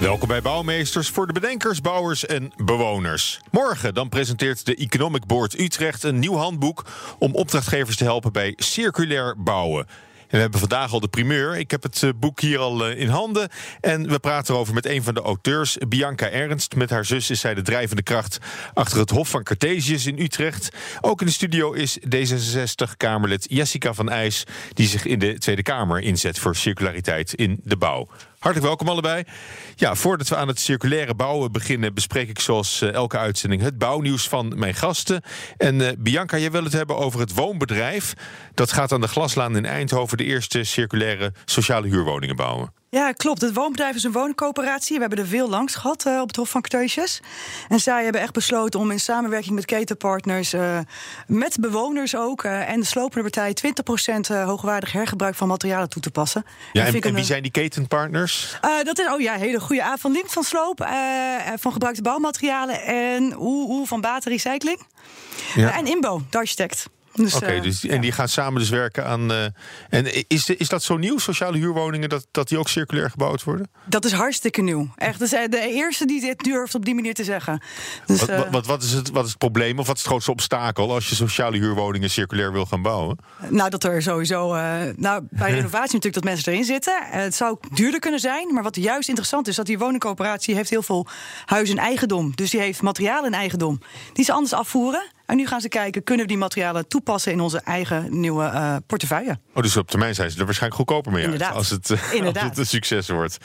Welkom bij Bouwmeesters voor de bedenkers, bouwers en bewoners. Morgen dan presenteert de Economic Board Utrecht een nieuw handboek om opdrachtgevers te helpen bij circulair bouwen. En we hebben vandaag al de primeur. Ik heb het eh, boek hier al eh, in handen. En we praten erover met een van de auteurs, Bianca Ernst. Met haar zus is zij de drijvende kracht achter het Hof van Cartesius in Utrecht. Ook in de studio is D66-Kamerlid Jessica van IJs... die zich in de Tweede Kamer inzet voor circulariteit in de bouw. Hartelijk welkom allebei. Ja, voordat we aan het circulaire bouwen beginnen, bespreek ik zoals eh, elke uitzending het bouwnieuws van mijn gasten. En uh, Bianca, jij wil het hebben over het woonbedrijf. Dat gaat aan de Glaslaan in Eindhoven de eerste circulaire sociale huurwoningen bouwen. Ja, klopt. Het woonbedrijf is een woningcoöperatie. We hebben er veel langs gehad uh, op het Hof van Cartesius. En zij hebben echt besloten om in samenwerking met ketenpartners, uh, met bewoners ook, uh, en de slopende partij 20% hoogwaardig hergebruik van materialen toe te passen. Ja, en, en, en wie zijn die ketenpartners? dat is, oh ja, hele goede avond. Van Link van Sloop, van gebruikte bouwmaterialen en Oe van Baterrecycling. Ja. en Inbo, de architect. Dus, Oké, okay, dus, en die gaan samen dus werken aan. Uh, en is, is dat zo nieuw, sociale huurwoningen, dat, dat die ook circulair gebouwd worden? Dat is hartstikke nieuw. Echt, dat is de eerste die dit durft op die manier te zeggen. Dus, wat, wat, wat, is het, wat is het probleem of wat is het grootste obstakel als je sociale huurwoningen circulair wil gaan bouwen? Nou, dat er sowieso. Nou, bij renovatie natuurlijk dat mensen erin zitten. het zou duurder kunnen zijn, maar wat juist interessant is, dat die woningcoöperatie heeft heel veel huizen in eigendom. Dus die heeft materialen in eigendom. Die ze anders afvoeren. En nu gaan ze kijken, kunnen we die materialen toepassen in onze eigen nieuwe uh, portefeuille? Oh, dus op termijn zijn ze er waarschijnlijk goedkoper mee Inderdaad. uit, als het, Inderdaad. als het een succes wordt.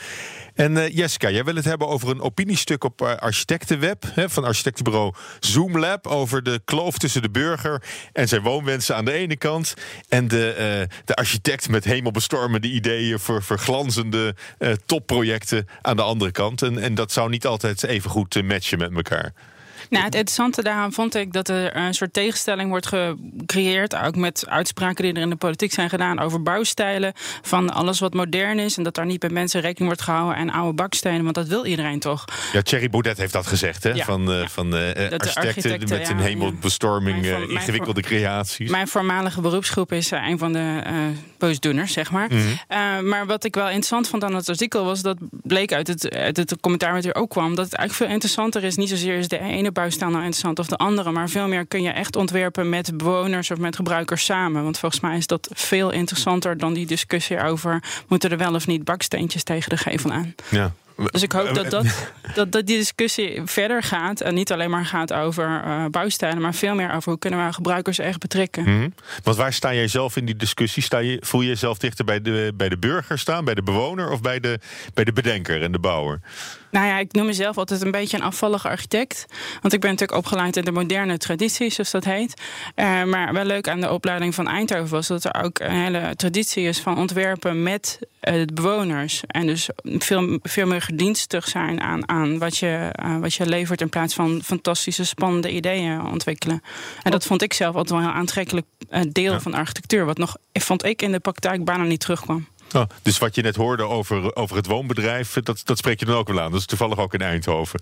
En uh, Jessica, jij wil het hebben over een opiniestuk op uh, Architectenweb hè, van architectenbureau Zoomlab over de kloof tussen de burger en zijn woonwensen aan de ene kant en de, de architect met hemelbestormende ideeën voor verglanzende topprojecten aan de andere kant. En, en dat zou niet altijd even goed matchen met elkaar. Nou, het interessante daaraan vond ik dat er een soort tegenstelling wordt gecreëerd. Ook met uitspraken die er in de politiek zijn gedaan over bouwstijlen. Van alles wat modern is. En dat daar niet bij mensen rekening wordt gehouden en oude bakstenen. Want dat wil iedereen toch? Ja, Thierry Baudet heeft dat gezegd. Hè? Ja. Van, uh, van uh, architecten, architecten, met een hemelbestorming, uh, ingewikkelde creaties. Mijn voormalige beroepsgroep is een van de boosdoeners, zeg maar. Mm maar wat ik wel interessant vond aan het artikel was dat bleek uit het, uit het commentaar wat er ook kwam. Dat het eigenlijk veel interessanter is. Niet zozeer is de ene bouwstijl nou interessant of de andere. Maar veel meer kun je echt ontwerpen met bewoners of met gebruikers samen. Want volgens mij is dat veel interessanter dan die discussie over... moeten er wel of niet baksteentjes tegen de gevel aan. Ja. Dus ik hoop dat, dat, dat, dat die discussie verder gaat. En niet alleen maar gaat over uh, bouwstijlen, maar veel meer over hoe kunnen we gebruikers echt betrekken. Mm -hmm. Want waar sta jij zelf in die discussie? Sta je, voel je jezelf dichter bij de, bij de burger staan, bij de bewoner of bij de, bij de bedenker en de bouwer? Nou ja, ik noem mezelf altijd een beetje een afvallige architect. Want ik ben natuurlijk opgeleid in de moderne traditie, zoals dat heet. Uh, maar wel leuk aan de opleiding van Eindhoven was dat er ook een hele traditie is van ontwerpen met uh, de bewoners. En dus veel, veel meer gedienstig zijn aan, aan wat, je, uh, wat je levert in plaats van fantastische, spannende ideeën ontwikkelen. En dat vond ik zelf altijd wel een heel aantrekkelijk deel ja. van architectuur. Wat nog, vond ik in de praktijk bijna niet terugkwam. Dus wat je net hoorde over, over het woonbedrijf, dat, dat spreek je dan ook wel aan. Dat is toevallig ook in Eindhoven.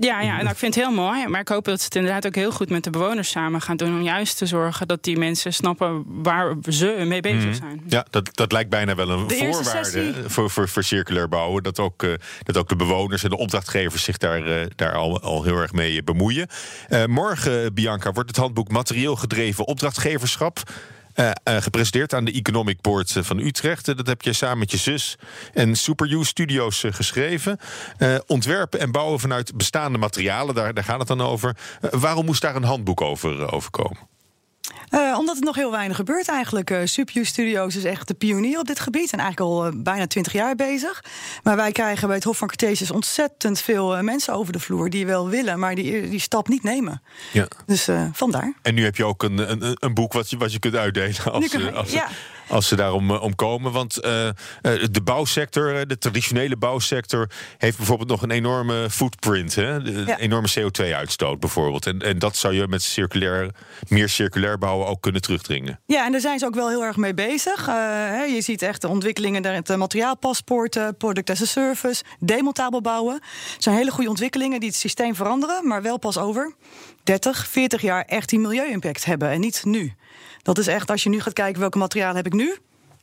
Ja, ja nou, ik vind het heel mooi. Maar ik hoop dat ze het inderdaad ook heel goed met de bewoners samen gaan doen. Om juist te zorgen dat die mensen snappen waar ze mee bezig mm. zijn. Ja, dat, dat lijkt bijna wel een voorwaarde voor, voor, voor circulair bouwen. Dat ook, uh, dat ook de bewoners en de opdrachtgevers zich daar, uh, daar al, al heel erg mee bemoeien. Uh, morgen, Bianca, wordt het handboek Materieel gedreven opdrachtgeverschap. Uh, gepresenteerd aan de Economic Board van Utrecht. Dat heb je samen met je zus en SuperU Studios geschreven. ontwerpen en bouwen vanuit bestaande materialen, daar, daar gaat het dan over. waarom moest daar een handboek over, over komen? Uh, omdat het nog heel weinig gebeurt eigenlijk. Uh, Supju Studios is echt de pionier op dit gebied. En eigenlijk al uh, bijna twintig jaar bezig. Maar wij krijgen bij het Hof van Cartesius ontzettend veel mensen over de vloer... die wel willen, maar die, die stap niet nemen. Ja. Dus vandaar. En nu heb je ook een, een, een boek wat je, wat je kunt uitdelen. Als, als, ja. Als ze daarom om komen. Want de bouwsector, de traditionele bouwsector, heeft bijvoorbeeld nog een enorme footprint. Hè? Een enorme CO2-uitstoot bijvoorbeeld. En, en dat zou je met circulair, meer circulair bouwen ook kunnen terugdringen. Ja, en daar zijn ze ook wel heel erg mee bezig. je ziet echt de ontwikkelingen, het materiaalpaspoorten, product as a service, demontabel bouwen. Het zijn hele goede ontwikkelingen die het systeem veranderen, maar wel pas over 30, 40 jaar echt die milieu-impact hebben en niet nu. Dat is echt, als je nu gaat kijken welke materialen heb ik nu,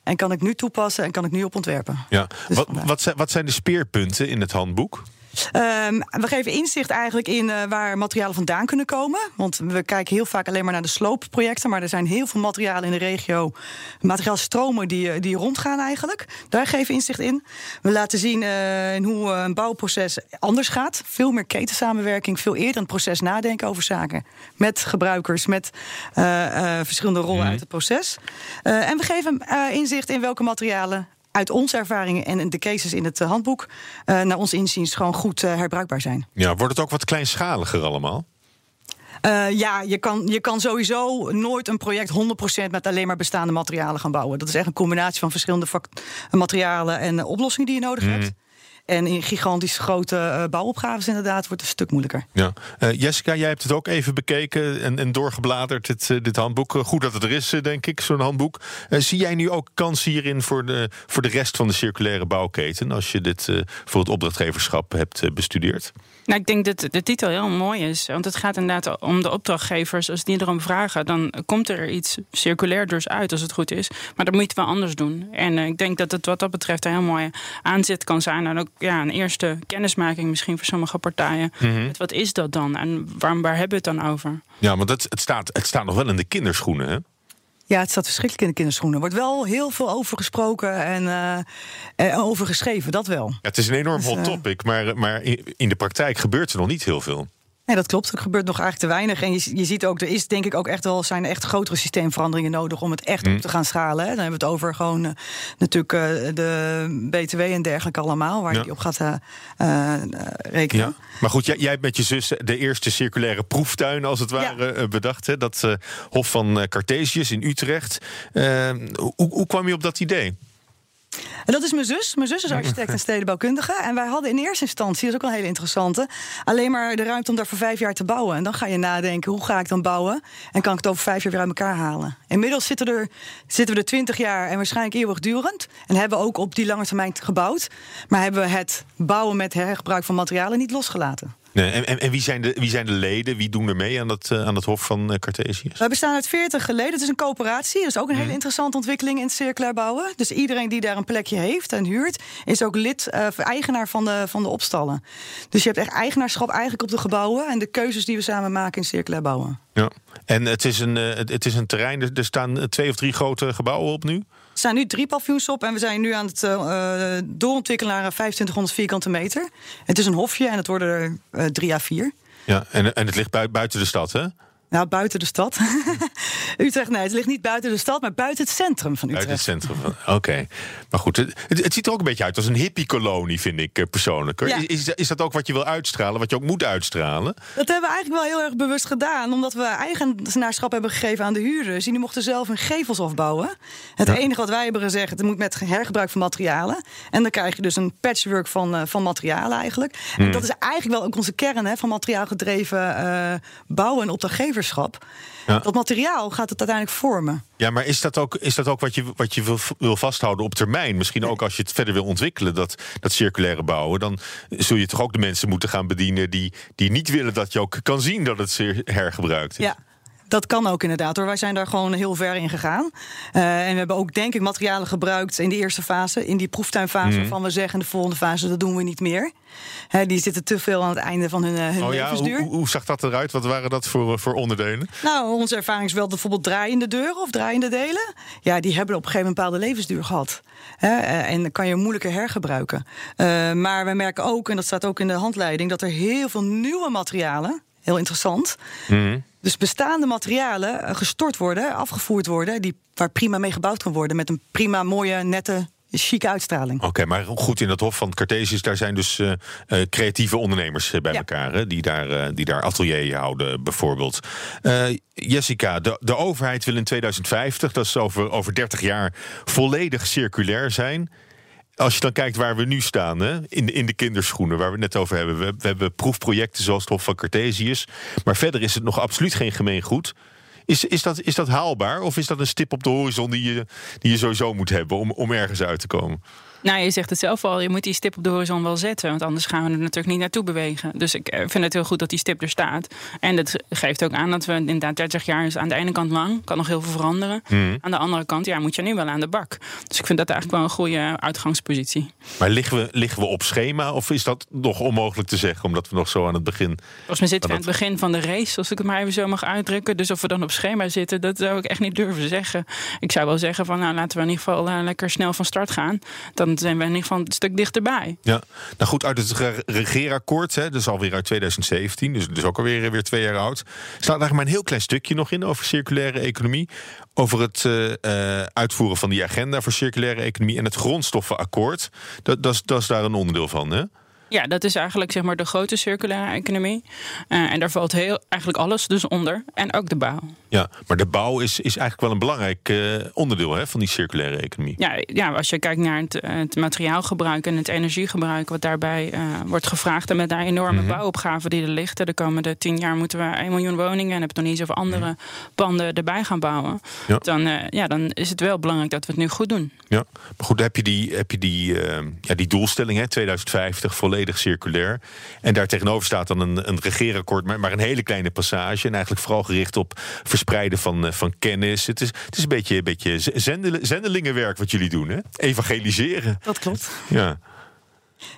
en kan ik nu toepassen en kan ik nu op ontwerpen. Ja. Dus wat, wat, zijn, wat zijn de speerpunten in het handboek? Um, we geven inzicht eigenlijk in uh, waar materialen vandaan kunnen komen. Want we kijken heel vaak alleen maar naar de sloopprojecten. Maar er zijn heel veel materialen in de regio, materiaalstromen die, eh, die rondgaan eigenlijk. Daar geven we inzicht in. We laten zien uh, in hoe een bouwproces anders gaat. Veel meer ketensamenwerking, veel eerder het proces nadenken over zaken. Met gebruikers, met verschillende rollen mhm. uit het proces. en we geven inzicht in welke materialen uit onze ervaringen en de cases in het eh, handboek uh, naar ons inziens gewoon goed uh, herbruikbaar zijn. Ja, wordt het ook wat kleinschaliger allemaal? Uh, ja, je kan, je kan sowieso nooit een project 100% met alleen maar bestaande materialen gaan bouwen. Dat is echt een combinatie van verschillende materialen en oplossingen die je nodig mm. hebt. En in gigantisch grote uh, bouwopgaves inderdaad wordt het een stuk moeilijker. Ja. Uh, Jessica, jij hebt het ook even bekeken en, en doorgebladerd, dit, uh, dit handboek. goed dat het er is, denk ik, zo'n handboek. zie jij nu ook kans hierin voor de, voor de rest van de circulaire bouwketen... als je dit voor het opdrachtgeverschap hebt bestudeerd? Nou, ik denk dat de titel heel mooi is. Want het gaat inderdaad om de opdrachtgevers. Als die erom vragen, dan komt er iets circulairder uit als het goed is. Maar dat moet je wel anders doen. En ik denk dat het wat dat betreft een heel mooi aanzet kan zijn. En ook ja, een eerste kennismaking misschien voor sommige partijen. Mhm. Wat is dat dan en waar, waar hebben we het dan over? Ja, maar dat, het, staat, het staat nog wel in de kinderschoenen, hè? Ja, het staat verschrikkelijk in de kinderschoenen. Er wordt wel heel veel over gesproken en uh, over geschreven, dat wel. Ja, het is een enorm dus, hot topic, maar, maar in de praktijk gebeurt er nog niet heel veel. Nee, dat klopt. Er gebeurt nog eigenlijk te weinig. En je, je ziet ook, er is denk ik ook echt wel, zijn echt grotere systeemveranderingen nodig om het echt op mm. te gaan schalen. Hè. Dan hebben we het over gewoon uh, natuurlijk uh, de BTW en dergelijke allemaal, waar ja. je op gaat uh, rekenen. Ja. Maar goed, jij, jij hebt met je zus de eerste circulaire proeftuin, als het ware, ja. bedacht. Hè? Dat Hof van Cartesius in Utrecht. hoe, hoe kwam je op dat idee? En dat is mijn zus. Mijn zus is architect en stedenbouwkundige. En wij hadden in eerste instantie, dat is ook een hele interessante, alleen maar de ruimte om daar voor vijf jaar te bouwen. En dan ga je nadenken, hoe ga ik dan bouwen? En kan ik het over vijf jaar weer uit elkaar halen? Inmiddels zitten, er, zitten we er twintig jaar en waarschijnlijk eeuwigdurend. En hebben we ook op die lange termijn gebouwd. Maar hebben we het bouwen met hergebruik van materialen niet losgelaten. Nee, en, en, wie, zijn de, wie zijn de leden? Wie doen er mee aan het, uh, aan Hof van uh, Cartesius? We bestaan uit 40 leden. Het is een coöperatie. Dat is ook een hele mhm. interessante ontwikkeling in het circulair bouwen. Dus iedereen die daar een plekje heeft en huurt, is ook lid, uh, eigenaar van de, van de opstallen. Dus je hebt echt eigenaarschap eigenlijk op de gebouwen en de keuzes die we samen maken in circulair bouwen. Ja, en het is een, het is een terrein, er staan twee of drie grote gebouwen op nu? Er staan nu drie paviljoens op en we zijn nu aan het uh, doorontwikkelen naar 2500 vierkante meter. Het is een hofje en het worden er uh, drie à vier. Ja, en, en het ligt buiten de stad, hè? Nou, buiten de stad. Utrecht, nee, het ligt niet buiten de stad, maar buiten het centrum van Utrecht. Buiten het centrum van, oké. Maar goed, het, het, ziet er ook een beetje uit als een hippie-kolonie, vind ik eh, persoonlijk. Is, is, is, dat ook wat je wil uitstralen, wat je ook moet uitstralen? Dat hebben we eigenlijk wel heel erg bewust gedaan, omdat we eigenaarschap hebben gegeven aan de huurders. Die mochten zelf hun gevels afbouwen. Het enige wat wij hebben gezegd, het moet met hergebruik van materialen. En dan krijg je dus een patchwork van, uh, van materialen eigenlijk. En hmm. dat is eigenlijk wel ook onze kern hè, van materiaalgedreven uh, bouwen en ja. Dat materiaal gaat het uiteindelijk vormen. Ja, maar is dat ook, is dat ook wat je, wat je wil, wil vasthouden op termijn? Misschien ook als je het verder wil ontwikkelen, dat, dat circulaire bouwen. Dan zul je toch ook de mensen moeten gaan bedienen die, die niet willen dat je ook kan zien dat het hergebruikt is. Ja, dat kan ook inderdaad hoor. Wij zijn daar gewoon heel ver in gegaan. Uh, en we hebben ook denk ik materialen gebruikt in de eerste fase, in die proeftuinfase, mm. waarvan we zeggen de volgende fase dat doen we niet meer. Die zitten te veel aan het einde van hun, eh, hun oh ja, levensduur. Hoe, hoe, zag dat eruit? Wat waren dat voor, eh, voor onderdelen? Nou, onze ervaring is wel bijvoorbeeld draaiende deuren of draaiende delen. Ja, die hebben op een gegeven moment een bepaalde levensduur gehad. en dan kan je moeilijker hergebruiken. Uh, maar we merken ook, en dat staat ook in de handleiding, dat er heel veel nieuwe materialen, heel interessant. Mm dus bestaande materialen eh, gestort worden, afgevoerd worden, die, waar prima mee gebouwd kan worden met een prima, mooie, nette chique uitstraling. Oké, maar goed, in dat Hof van Cartesius, daar zijn dus uh, uh, creatieve ondernemers bij ja. elkaar, hè, die, daar, uh, die daar atelier houden, bijvoorbeeld. Jessica, de, de overheid wil in 2050, dat is over, over 30 jaar, volledig circulair zijn. Als je dan kijkt waar we nu staan, hè, in, in de kinderschoenen, waar we het net over hebben. We, we hebben proefprojecten zoals het Hof van Cartesius. Maar verder is het nog absoluut geen gemeengoed. Is, is, dat, is dat haalbaar? Of is dat een stip op de horizon die je, die je sowieso moet hebben om, om ergens uit te komen? Nou, je zegt het zelf al, je moet die stip op de horizon wel zetten. Want anders gaan we er natuurlijk niet naartoe bewegen. Dus ik eh, vind het heel goed dat die stip er staat. En dat geeft ook aan dat we inderdaad 30 jaar is aan de ene kant lang. Kan nog heel veel veranderen. Mhm. Aan de andere kant, ja, moet je nu wel aan de bak. Dus ik vind dat eigenlijk wel een goede uitgangspositie. Maar liggen we, liggen we op schema of is dat nog onmogelijk te zeggen? Omdat we nog zo aan het begin... Volgens mij zitten we aan het begin van de race, als ik het maar even zo mag uitdrukken. Dus of we dan op schema zitten, dat zou ik echt niet durven zeggen. Ik zou wel zeggen van, nou laten we in ieder geval uh, lekker snel van start gaan. Dan zijn we in ieder geval een stuk dichterbij. Ja, nou goed, uit het re regeerakkoord, hè, dus alweer uit 2017, dus, dus ook alweer weer twee jaar oud, staat eigenlijk maar een heel klein stukje nog in over circulaire economie. Over het uh, uh, uitvoeren van die agenda voor circulaire economie en het grondstoffenakkoord. Dat, dat, is, dat is daar een onderdeel van, hè? Ja, dat is eigenlijk zeg maar de grote circulaire economie. Uh, en daar valt heel, eigenlijk alles dus onder. En ook de bouw. Ja, maar de bouw is, is eigenlijk wel een belangrijk uh, onderdeel hè, van die circulaire economie. Ja, ja, als je kijkt naar het, het materiaalgebruik en het energiegebruik... wat daarbij uh, wordt gevraagd... en met de enorme Mhm. mm -hmm. bouwopgave die er ligt... de komende tien jaar moeten we 1 miljoen woningen... en heb het nog niet eens over andere mm -hmm. panden erbij gaan bouwen... Ja. Dan, ja, dan is het wel belangrijk dat we het nu goed doen. Ja, maar goed, heb je die, heb je die, ja, die doelstelling, hè, 2050, volledig volledig circulair. En daar tegenover staat dan een, een regeerakkoord, maar, maar een hele kleine passage. En eigenlijk vooral gericht op verspreiden van, van kennis. Het is, het is een beetje, een beetje zendel, zendelingenwerk wat jullie doen, hè? Evangeliseren. Dat klopt. Ja.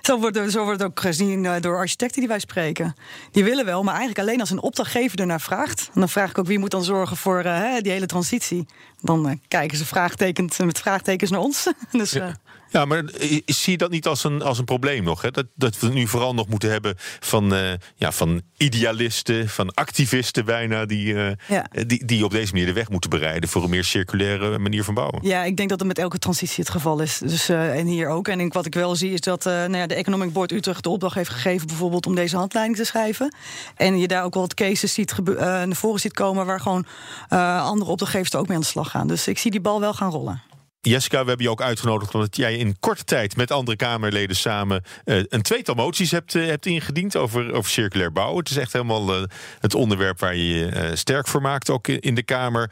Zo wordt, zo wordt het ook gezien uh, door architecten die wij spreken. Die willen wel, maar eigenlijk alleen als een opdrachtgever ernaar vraagt. En dan vraag ik ook wie moet dan zorgen voor uh, die hele transitie. Dan uh, kijken ze vraagtekens, met vraagtekens naar ons. dus, ja. Ja, maar zie je dat niet als een, als een probleem nog? Hè? Dat, dat we nu vooral nog moeten hebben van, uh, ja, van idealisten, van activisten bijna, die, uh, ja. die, die op deze manier de weg moeten bereiden voor een meer circulaire manier van bouwen. Ja, ik denk dat het met elke transitie het geval is. Dus, uh, en hier ook. En ik, wat ik wel zie is dat nou ja, de Economic Board Utrecht de opdracht heeft gegeven, bijvoorbeeld om deze handleiding te schrijven. En je daar ook wel wat cases ziet naar voren ziet komen waar gewoon andere opdrachtgevers er ook mee aan de slag gaan. Dus ik zie die bal wel gaan rollen. Jessica, we hebben je ook uitgenodigd omdat jij in korte tijd met andere Kamerleden samen uh, een tweetal moties hebt, uh, hebt ingediend over, over circulair bouwen. Het is echt helemaal uh, het onderwerp waar je je sterk voor maakt, ook in de Kamer.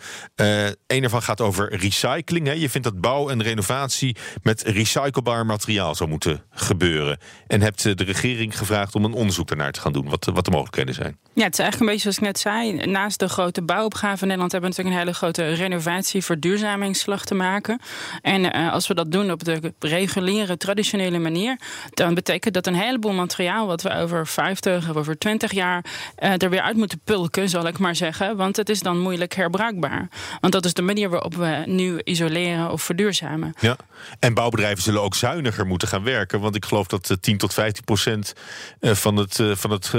een ervan gaat over recycling. Hè. Je vindt dat bouw en renovatie met recyclebaar materiaal zou moeten gebeuren. En hebt de regering gevraagd om een onderzoek daarnaar te gaan doen, wat, wat de mogelijkheden zijn. Ja, het is eigenlijk een beetje zoals ik net zei. Naast de grote bouwopgave in Nederland hebben we natuurlijk een hele grote renovatie, verduurzamingsslag te maken. En uh, als we dat doen op de reguliere, traditionele manier, dan betekent dat een heleboel materiaal wat we over 50 of over 20 jaar uh, er weer uit moeten pulken, zal ik maar zeggen. Want het is dan moeilijk herbruikbaar. Want dat is de manier waarop we nu isoleren of verduurzamen. Ja, en bouwbedrijven zullen ook zuiniger moeten gaan werken. Want ik geloof dat 10 tot 15 procent eh, van het, van het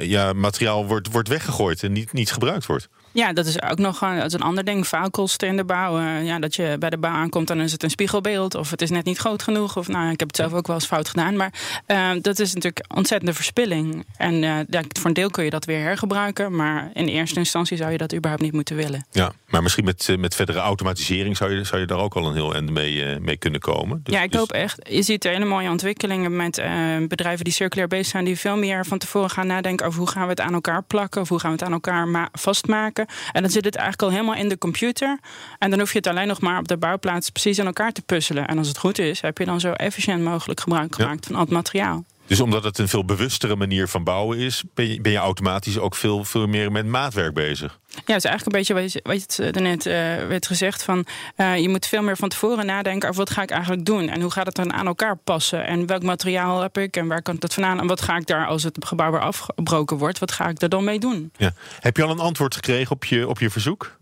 ja, materiaal wordt, wordt weggegooid en niet, niet gebruikt wordt. Ja, dat is ook nog dat is een ander ding. Faalkosten in de bouw. Uh, ja, dat je bij de bouw aankomt, dan is het een spiegelbeeld. Of het is net niet groot genoeg. Of nou, ik heb het zelf ook wel eens fout gedaan. Maar uh, dat is natuurlijk ontzettende verspilling. En uh, voor een deel kun je dat weer hergebruiken. Maar in eerste instantie zou je dat überhaupt niet moeten willen. Ja, maar misschien met, met verdere automatisering zou je, zou je daar ook al een heel eind mee, mee kunnen komen. Dus, ja, ik dus... hoop echt. Je ziet hele mooie ontwikkelingen met bedrijven die circulair bezig zijn. Die veel meer van tevoren gaan nadenken over hoe gaan we het aan elkaar plakken. Of hoe gaan we het aan elkaar vastmaken. En dan zit het eigenlijk al helemaal in de computer. En dan hoef je het alleen nog maar op de bouwplaats precies aan elkaar te puzzelen. En als het goed is, heb je dan zo efficiënt mogelijk gebruik gemaakt ja. van al het materiaal. Dus omdat het een veel bewustere manier van bouwen is, ben je, ben je automatisch ook veel, veel meer met maatwerk bezig. Ja, het is eigenlijk een beetje wat je, wat je het net uh, werd gezegd van uh, je moet veel meer van tevoren nadenken over wat ga ik eigenlijk doen en hoe gaat het dan aan elkaar passen en welk materiaal heb ik en waar kan het vandaan en wat ga ik daar als het gebouw weer afgebroken wordt, wat ga ik er dan mee doen? Ja. Heb je al een antwoord gekregen op je, op je verzoek?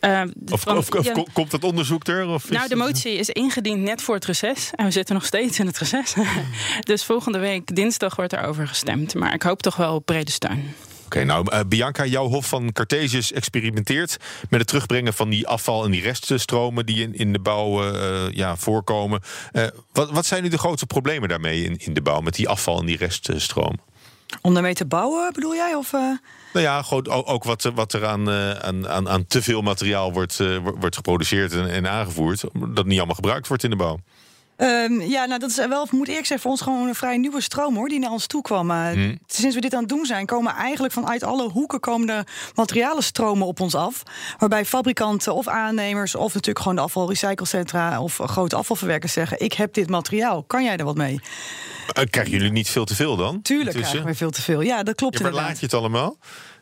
Uh, of, van, of, of ja, komt dat onderzoek er? Of nou, de motie is ingediend net voor het reces. En we zitten nog steeds in het reces. dus volgende week dinsdag wordt erover gestemd. Maar ik hoop toch wel op brede steun. Oké, nou uh, Bianca, jouw Hof van Cartesius experimenteert met het terugbrengen van die afval- en die reststromen die in, in de bouw uh, ja, voorkomen. Uh, wat, wat zijn nu de grootste problemen daarmee in, in de bouw met die afval- en die reststromen? Om daarmee te bouwen, bedoel jij? Of, uh... Nou ja, ook wat, wat er aan, aan, aan, aan te veel materiaal wordt, wordt geproduceerd en, en aangevoerd. Dat niet allemaal gebruikt wordt in de bouw. Um, ja, nou dat is wel, moet eerlijk zeggen, voor ons gewoon een vrij nieuwe stroom hoor, die naar ons toe kwam. Uh, hmm. Sinds we dit aan het doen zijn, komen eigenlijk vanuit alle hoeken komende materialen stromen op ons af. Waarbij fabrikanten of aannemers, of natuurlijk gewoon de afvalrecyclecentra of grote afvalverwerkers zeggen: Ik heb dit materiaal, kan jij er wat mee? Uh, krijgen jullie niet veel te veel dan? Tuurlijk krijgen we veel te veel. Ja, dat klopt. Ja, maar laat je het allemaal?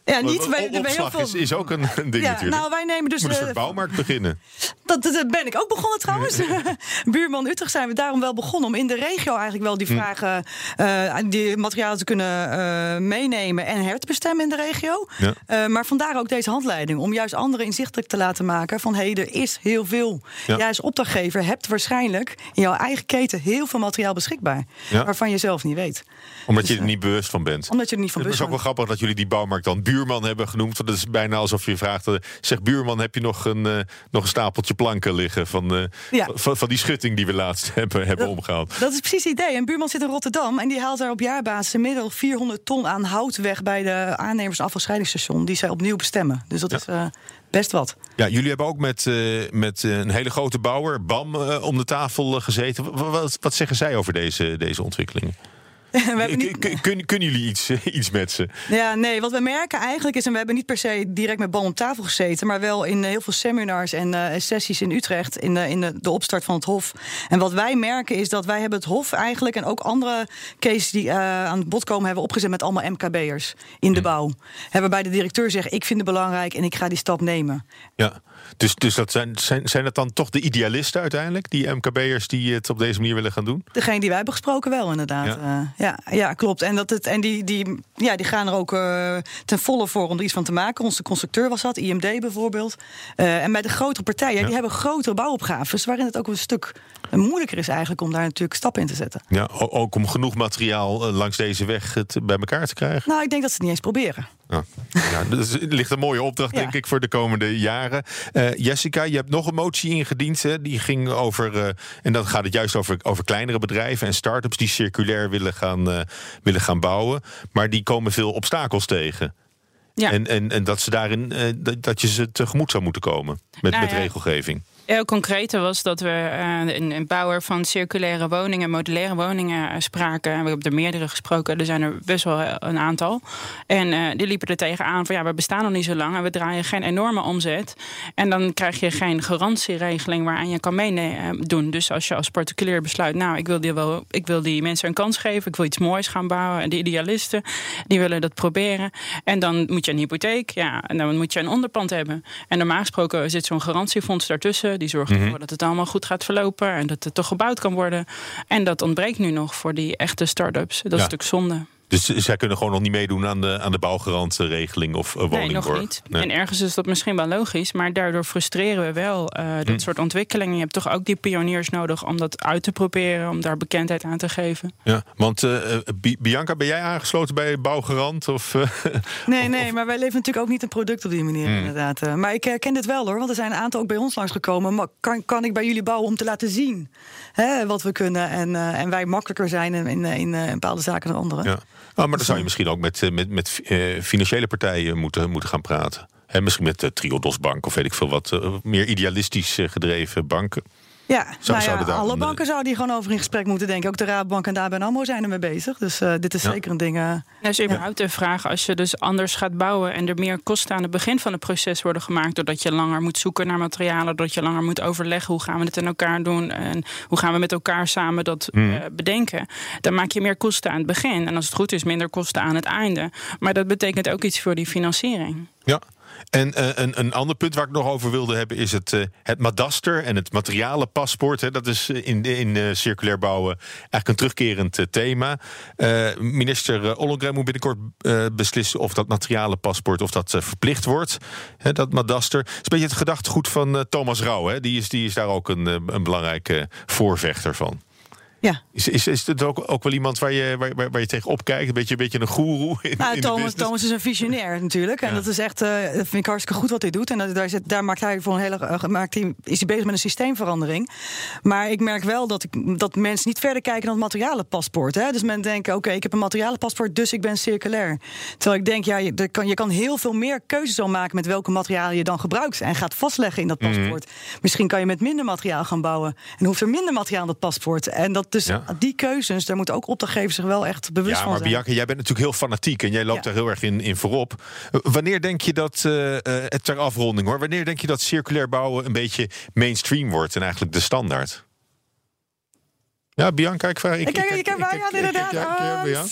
Ja, niet. Wij, opslag veel... is, is ook een, ding ja, natuurlijk. Nou, wij nemen dus Moet een soort bouwmarkt beginnen. Dat, dat, ben ik ook begonnen trouwens. Buurman Utrecht zijn we daarom wel begonnen om in de regio eigenlijk wel die vragen, uh, die materialen te kunnen uh, meenemen en herbestemmen in de regio. Ja. Uh, maar vandaar ook deze handleiding om juist anderen inzichtelijk te laten maken van hé, hey, er is heel veel. Ja. Jij als opdrachtgever hebt waarschijnlijk in jouw eigen keten heel veel materiaal beschikbaar, ja. waarvan je zelf niet weet. Omdat dus, je er niet bewust van bent. Omdat je er niet van bewust bent. Het is ook wel grappig dat jullie die bouwmarkt dan buurman hebben genoemd. Dat is bijna alsof je vraagt: zeg buurman, heb je nog een, nog een stapeltje planken liggen van, uh, ja. van, van, die schutting die we laatst hebben, hebben dat, omgehaald. Dat is precies het idee. Een buurman zit in Rotterdam en die haalt daar op jaarbasis inmiddels 400 ton aan hout weg bij de aannemers afvalscheidingsstation die zij opnieuw bestemmen. Dus dat ja. is uh, best wat. Ja, jullie hebben ook met, met een hele grote bouwer, BAM, om de tafel gezeten. Wat, wat zeggen zij over deze, deze ontwikkelingen? niet... Kun, kunnen jullie iets, iets met ze? Ja, nee, wat we merken eigenlijk is, en we hebben niet per se direct met bal om tafel gezeten, maar wel in heel veel seminars en uh, sessies in Utrecht, in, de, in de, de, opstart van het Hof. En wat wij merken is dat wij hebben het Hof eigenlijk en ook andere cases die uh, aan het bod komen, hebben opgezet met allemaal MKB'ers in de hm. bouw. Hebben bij de directeur zeggen: Ik vind het belangrijk en ik ga die stap nemen. Ja. Dus, dus dat zijn, zijn, zijn dat dan toch de idealisten uiteindelijk, die MKB'ers die het op deze manier willen gaan doen? Degene die wij hebben gesproken wel, inderdaad. Ja, uh, ja, ja, klopt. En, dat het, en die, die, ja, die gaan er ook uh, ten volle voor om er iets van te maken. Onze constructeur was dat, IMD bijvoorbeeld. Uh, en bij de grotere partijen, ja. die hebben grotere bouwopgaves, waarin het ook een stuk moeilijker is eigenlijk om daar natuurlijk stappen in te zetten. Ja, ook om genoeg materiaal langs deze weg het bij elkaar te krijgen? Nou, ik denk dat ze het niet eens proberen. Ja. ja, dus het ligt een mooie opdracht, denk ik, voor de komende jaren. Uh, Jessica, je hebt nog een motie ingediend. Hè? Die ging over, uh, en dan gaat het juist over, over kleinere bedrijven en start-ups die circulair willen gaan, uh, willen gaan bouwen. Maar die komen veel obstakels tegen. Ja. En, en, en dat, ze daarin, dat je ze tegemoet zou moeten komen met, nou, met regelgeving. Heel concrete was dat we uh, een, bouwer van circulaire woningen, modulaire woningen uh, spraken. We hebben er meerdere gesproken, er zijn er best wel een aantal. En die liepen er tegenaan van ja, we bestaan nog niet zo lang en we draaien geen enorme omzet. En dan krijg je geen garantieregeling waaraan je kan meedoen. Dus als je als particulier besluit, nou, ik wil, die wel, ik wil die mensen een kans geven, ik wil iets moois gaan bouwen. En de idealisten, die willen dat proberen. En dan moet je een hypotheek, ja, en dan moet je een onderpand hebben. En normaal gesproken zit zo'n garantiefonds daartussen. Die zorgt ervoor mm dat het allemaal goed gaat verlopen en dat het toch gebouwd kan worden. En dat ontbreekt nu nog voor die echte start-ups. Dat is natuurlijk zonde. Dus zij kunnen gewoon nog niet meedoen aan de, aan de bouwgarantregeling of uh, Nee, nog niet. Nee. En ergens is dat misschien wel logisch, maar daardoor frustreren we wel uh, dit hm. soort ontwikkelingen. Je hebt toch ook die pioniers nodig om dat uit te proberen, om daar bekendheid aan te geven. Ja, want uh, Bianca, ben jij aangesloten bij Bouwgarant? Of, nee, nee, maar wij leven natuurlijk ook niet een product op die manier, hm. inderdaad. Maar ik herken dit wel hoor, want er zijn een aantal ook bij ons langsgekomen. Maar kan, kan ik bij jullie bouwen om te laten zien hè, wat we kunnen en, en wij makkelijker zijn in, in, in, in bepaalde zaken dan anderen? Ja. Oh, maar dan zou je misschien ook met, met, met uh, financiële partijen moeten, moeten gaan praten. Misschien met de Triodos Bank of weet ik veel wat. Meer idealistisch gedreven banken. Ja, zou, nou ja alle dan, banken zouden hier gewoon over in gesprek moeten denken. Ook de Raadbank en ABN AMRO zijn ermee bezig. Dus uh, dit is ja. zeker een ding... Uh, dat is überhaupt ja. een vraag. Als je dus anders gaat bouwen... en er meer kosten aan het begin van het proces worden gemaakt... doordat je langer moet zoeken naar materialen... doordat je langer moet overleggen hoe gaan we het in elkaar doen... en hoe gaan we met elkaar samen dat mm. uh, bedenken... dan maak je meer kosten aan het begin. En als het goed is, minder kosten aan het einde. Maar dat betekent ook iets voor die financiering. Ja, en uh, een, een ander punt waar ik nog over wilde hebben is het, uh, het madaster en het materialenpaspoort. Hè. Dat is in, in uh, circulair bouwen eigenlijk een terugkerend thema. minister Ollongren moet binnenkort beslissen of dat materialenpaspoort of dat verplicht wordt. Hè, dat madaster. Het is een beetje het gedachtegoed van Thomas Rauw. Hè. Die, is, die is daar ook een, een belangrijke voorvechter van. Ja. Is, is, is het ook, ook wel iemand waar je, waar, waar- waar je tegen opkijkt? Een beetje, een beetje een goeroe in, Nou, in de Thomas? Thomas is een visionair natuurlijk. En Ja. dat is echt, dat vind ik hartstikke goed wat hij doet. En dat, daar, zit, daar maakt hij voor een hele, eh, maakt hij, is hij bezig met een systeemverandering. Maar ik merk wel dat, ik, dat mensen niet verder kijken dan het materialenpaspoort. Hè? Dus men denkt, oké, ik heb een materialenpaspoort, dus ik ben circulair. Terwijl ik denk, ja, je, kan, je kan heel veel meer keuzes al maken met welke materialen je dan gebruikt. En gaat vastleggen in dat Mhm. paspoort. Misschien kan je met minder materiaal gaan bouwen. En hoeft er minder materiaal in dat paspoort. En dat dus Ja. die keuzes, daar moeten ook opdrachtgevers zich wel echt bewust Ja, van maar zijn. Bianca, jij bent natuurlijk heel fanatiek en jij loopt Ja. daar heel erg in, in voorop. Uh, Wanneer denk je dat, eh, eh, het ter afronding hoor, wanneer denk je dat circulair bouwen een beetje mainstream wordt en eigenlijk de standaard? Ja, Bianca, ik vraag. Ik kijk- ik kijk bij, ja, inderdaad. jou.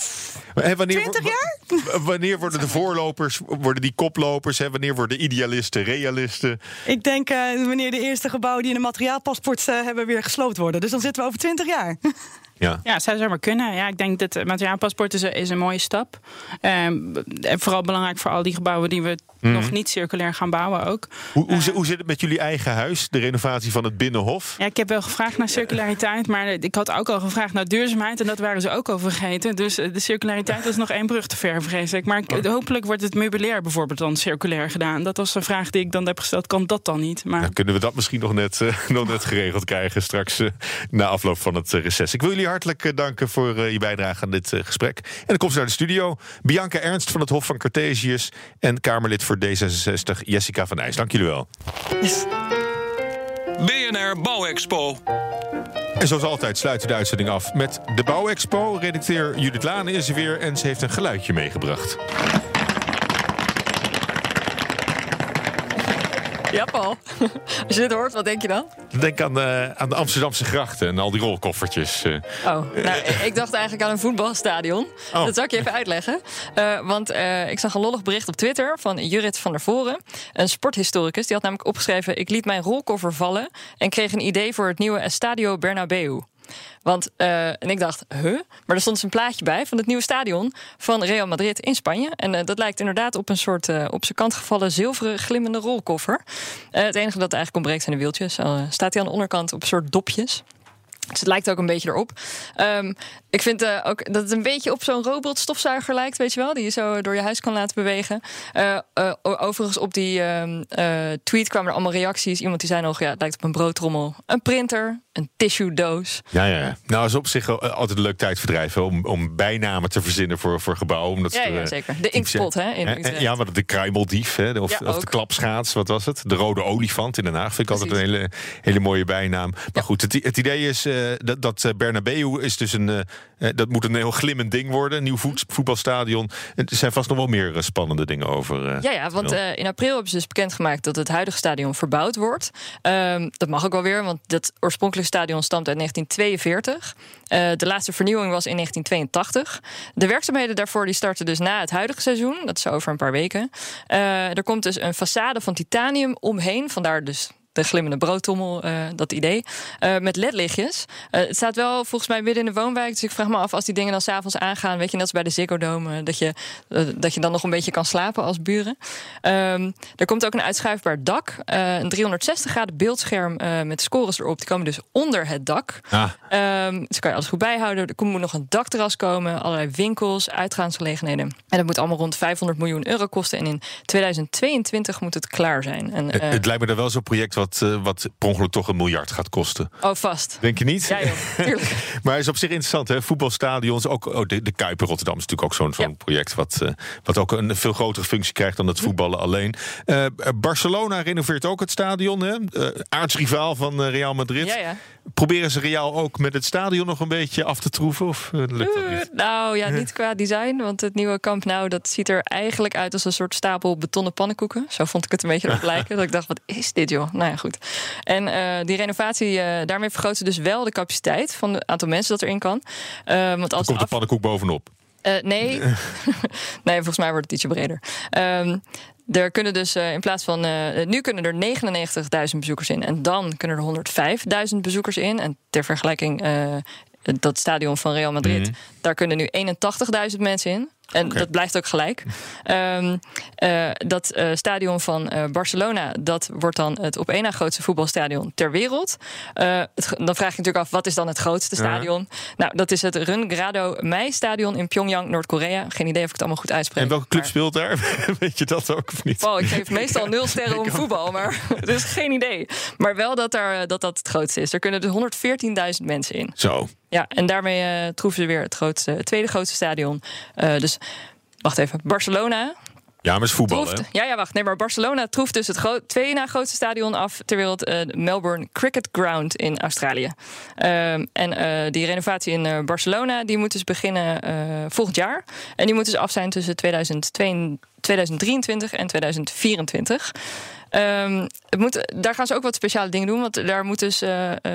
Maar, hè, wanneer, 20 wa- Wanneer worden de voorlopers, worden die koplopers? Hè? Wanneer worden idealisten, realisten? Ik denk eh, wanneer de eerste gebouwen die een materiaalpaspoort eh, hebben weer gesloopt worden. Dus dan zitten we over 20 jaar. Ja. Ja, zou zomaar kunnen. Ja, ik denk dat het materiaalpaspoort is, een- is een mooie stap. Ehm, en vooral belangrijk voor al die gebouwen die we nog niet circulair gaan bouwen ook. Hoe, hoe, zi- hoe zit het met jullie eigen huis? De renovatie van het Binnenhof? Ja, ik heb wel gevraagd naar circulariteit, maar ik had ook al gevraagd naar duurzaamheid en dat waren ze ook al vergeten. Dus eh, de circulariteit was nog één brug te ver, vrees ik. Maar ik- hopelijk wordt het meubilair bijvoorbeeld dan circulair gedaan. Dat was een vraag die ik dan heb gesteld. Kan dat dan niet? Maar Dan kunnen we dat misschien nog net, eh, nog net geregeld krijgen straks eh, na afloop van het eh, reces. Ik wil jullie hartelijk eh, danken voor eh, je bijdrage aan dit eh, gesprek. En dan komt ze naar de studio. Bianca Ernst van het Hof van Cartesius en Kamerlid voor D66 Jessica van Nijs. Dank jullie wel. BNR Bouwexpo. En zoals altijd sluiten we de uitzending af met de Bouwexpo. Redacteur Judith Lane is er weer en ze heeft een geluidje meegebracht. Ja, Paul. Als je dit hoort, wat denk je dan? Denk aan de, aan de Amsterdamse grachten en al die rolkoffertjes. eh. Oh, nou, ik dacht eigenlijk aan een voetbalstadion. Oh. Dat zal ik je even uitleggen. Eh, want eh, ik zag een lollig bericht op Twitter van Jurrit van der Voren, een sporthistoricus. Die had namelijk opgeschreven: Ik liet mijn rolkoffer vallen en kreeg een idee voor het nieuwe Estadio Bernabeu. Want, eh, en ik dacht, huh? Maar er stond dus een plaatje bij van het nieuwe stadion van Real Madrid in Spanje. En eh, dat lijkt inderdaad op een soort eh, op zijn kant gevallen zilveren glimmende rolkoffer. Het enige dat eigenlijk ontbreekt zijn de wieltjes. Staat hij aan de onderkant op een soort dopjes. Dus het lijkt ook een beetje erop. Ehm, ik vind eh, ook dat het een beetje op zo'n robotstofzuiger lijkt, weet je wel, die je zo door je huis kan laten bewegen. Eh, eh, overigens, op die ehm, eh, tweet kwamen er allemaal reacties. Iemand die zei nog, ja, het lijkt op een broodtrommel, een printer, een tissue doos. Ja, ja. Nou, is op zich altijd een leuk tijdverdrijf hè, om, om bijnamen te verzinnen voor, voor gebouwen. Omdat Ja, ja, zeker. De inkspot, hè, in. Ja, maar de kruimeldief, hè, of, Ja, of de klapschaats, wat was het? De rode olifant in Den Haag vind ik altijd een hele, hele mooie bijnaam. Maar goed, het, het idee is dat, dat eh, Bernabeu is dus een, eh, eh, dat moet een heel glimmend ding worden. Een nieuw voet- voetbalstadion. Er zijn vast nog wel meer eh, spannende dingen over. eh, Ja, ja, want eh, in april hebben ze dus bekendgemaakt dat het huidige stadion verbouwd wordt. Ehm, dat mag ook wel weer, want dat oorspronkelijke stadion stamt uit 1942. Eh, de laatste vernieuwing was in 1982. De werkzaamheden daarvoor die starten dus na het huidige seizoen. Dat is over een paar weken. Eh, er komt dus een façade van titanium omheen. Vandaar dus de glimmende broodtommel, eh, dat idee. Eh, met ledlichtjes. Eh, het staat wel volgens mij midden in de woonwijk. Dus ik vraag me af als die dingen dan s'avonds aangaan. Weet je, net als bij de Ziggo Dome. eh, dat, je, dat je dan nog een beetje kan slapen als buren. Ehm, er komt ook een uitschuifbaar dak. een 360 graden beeldscherm met scores erop. Die komen dus onder het dak. Ah, Ehm, dus kan je alles goed bijhouden. Er moet nog een dakterras komen, allerlei winkels, uitgaansgelegenheden. En dat moet allemaal rond 500 miljoen euro kosten. En in 2022 moet het klaar zijn. En, het, het lijkt me dan wel zo'n project wat, eh, wat per ongeluk toch een miljard gaat kosten. oh, vast. Denk je niet? Ja, joh. Maar is op zich interessant, hè? Voetbalstadions, ook oh, de, de Kuip in Rotterdam is natuurlijk ook zo'n zo'n Ja. project wat, eh, wat ook een veel grotere functie krijgt dan het voetballen alleen. Eh, Barcelona renoveert ook het stadion, hè? Aartsrivaal van Real Madrid. Ja, ja. Proberen ze Real ook met het stadion nog een beetje af te troeven? Of lukt dat niet? Nou ja, niet qua design. Want het nieuwe Camp Nou, dat ziet er eigenlijk uit als een soort stapel betonnen pannenkoeken. Zo vond ik het een beetje op lijken. dat ik dacht, wat is dit joh? Nou ja, goed. En eh, die renovatie, eh, daarmee vergroot ze dus wel de capaciteit van het aantal mensen dat erin kan. Eh, want als Komt de af- pannenkoek bovenop? Nee. nee, volgens mij wordt het ietsje breder. Ehm, er kunnen dus in plaats van. nu kunnen er 99.000 bezoekers in. En dan kunnen er 105.000 bezoekers in. En ter vergelijking. dat stadion van Real Madrid, Mhm. daar kunnen nu 81.000 mensen in. En dat blijft ook gelijk. Ehm, eh, dat eh, stadion van eh, Barcelona, dat wordt dan het op één na grootste voetbalstadion ter wereld. Het dan vraag je natuurlijk af, wat is dan het grootste Ja. stadion? Nou, dat is het Rungrado Mei Stadion in Pyongyang, Noord-Korea. Geen idee of ik het allemaal goed uitspreek. En welke club maar- speelt daar? Weet je dat ook of niet? Oh, ik geef meestal nul sterren om voetbal, maar dus geen idee. Maar wel dat, daar, dat dat het grootste is. Er kunnen dus 114.000 mensen in. Zo. Ja, en daarmee troeven ze weer het, grootste, het tweede grootste stadion. Eh, dus wacht even, Barcelona. Ja, maar het is voetbal, Troeft, hè? ja, ja, wacht. Nee, maar Barcelona troeft dus het tweede na grootste stadion af ter wereld, de Melbourne Cricket Ground in Australië. Ehm, en eh, die renovatie in eh, Barcelona die moet dus beginnen volgend jaar. En die moet dus af zijn tussen 2022 2023 en 2024. Ehm, het moet, daar gaan ze ook wat speciale dingen doen, want daar moet dus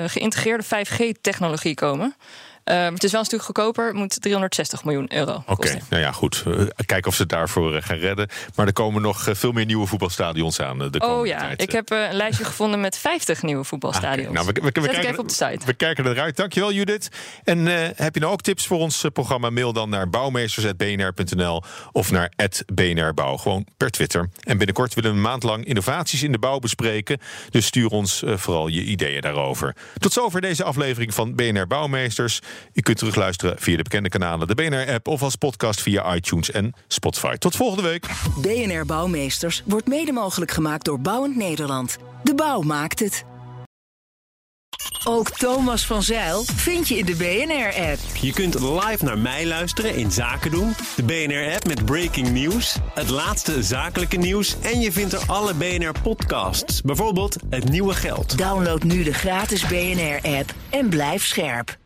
geïntegreerde 5G-technologie komen. Ehm, het is wel een stuk goedkoper, het moet 360 miljoen euro Oké, nou ja, goed. Eh, Kijken of ze het daarvoor eh, gaan redden. Maar er komen nog eh, veel meer nieuwe voetbalstadions aan. De Oh ja, tijd. ik heb een lijstje gevonden met 50 nieuwe voetbalstadions. Oké, Nou, we, kijken, even op de site. we kijken eruit. Dankjewel, Judith. En heb je nou ook tips voor ons programma? Mail dan naar bouwmeesters.bnr.nl of naar @bnrbouw. Gewoon per Twitter. En binnenkort willen we een maand lang innovaties in de bouw bespreken. Dus stuur ons vooral je ideeën daarover. Tot zover deze aflevering van BNR Bouwmeesters. U kunt terugluisteren via de bekende kanalen, de BNR-app of als podcast via iTunes en Spotify. Tot volgende week. BNR Bouwmeesters wordt mede mogelijk gemaakt door Bouwend Nederland. De bouw maakt het. Ook Thomas van Zeil vind je in de BNR-app. Je kunt live naar mij luisteren in Zaken doen. De BNR-app met breaking news. Het laatste zakelijke nieuws. En je vindt er alle BNR-podcasts. Bijvoorbeeld Het Nieuwe Geld. Download nu de gratis BNR-app en blijf scherp.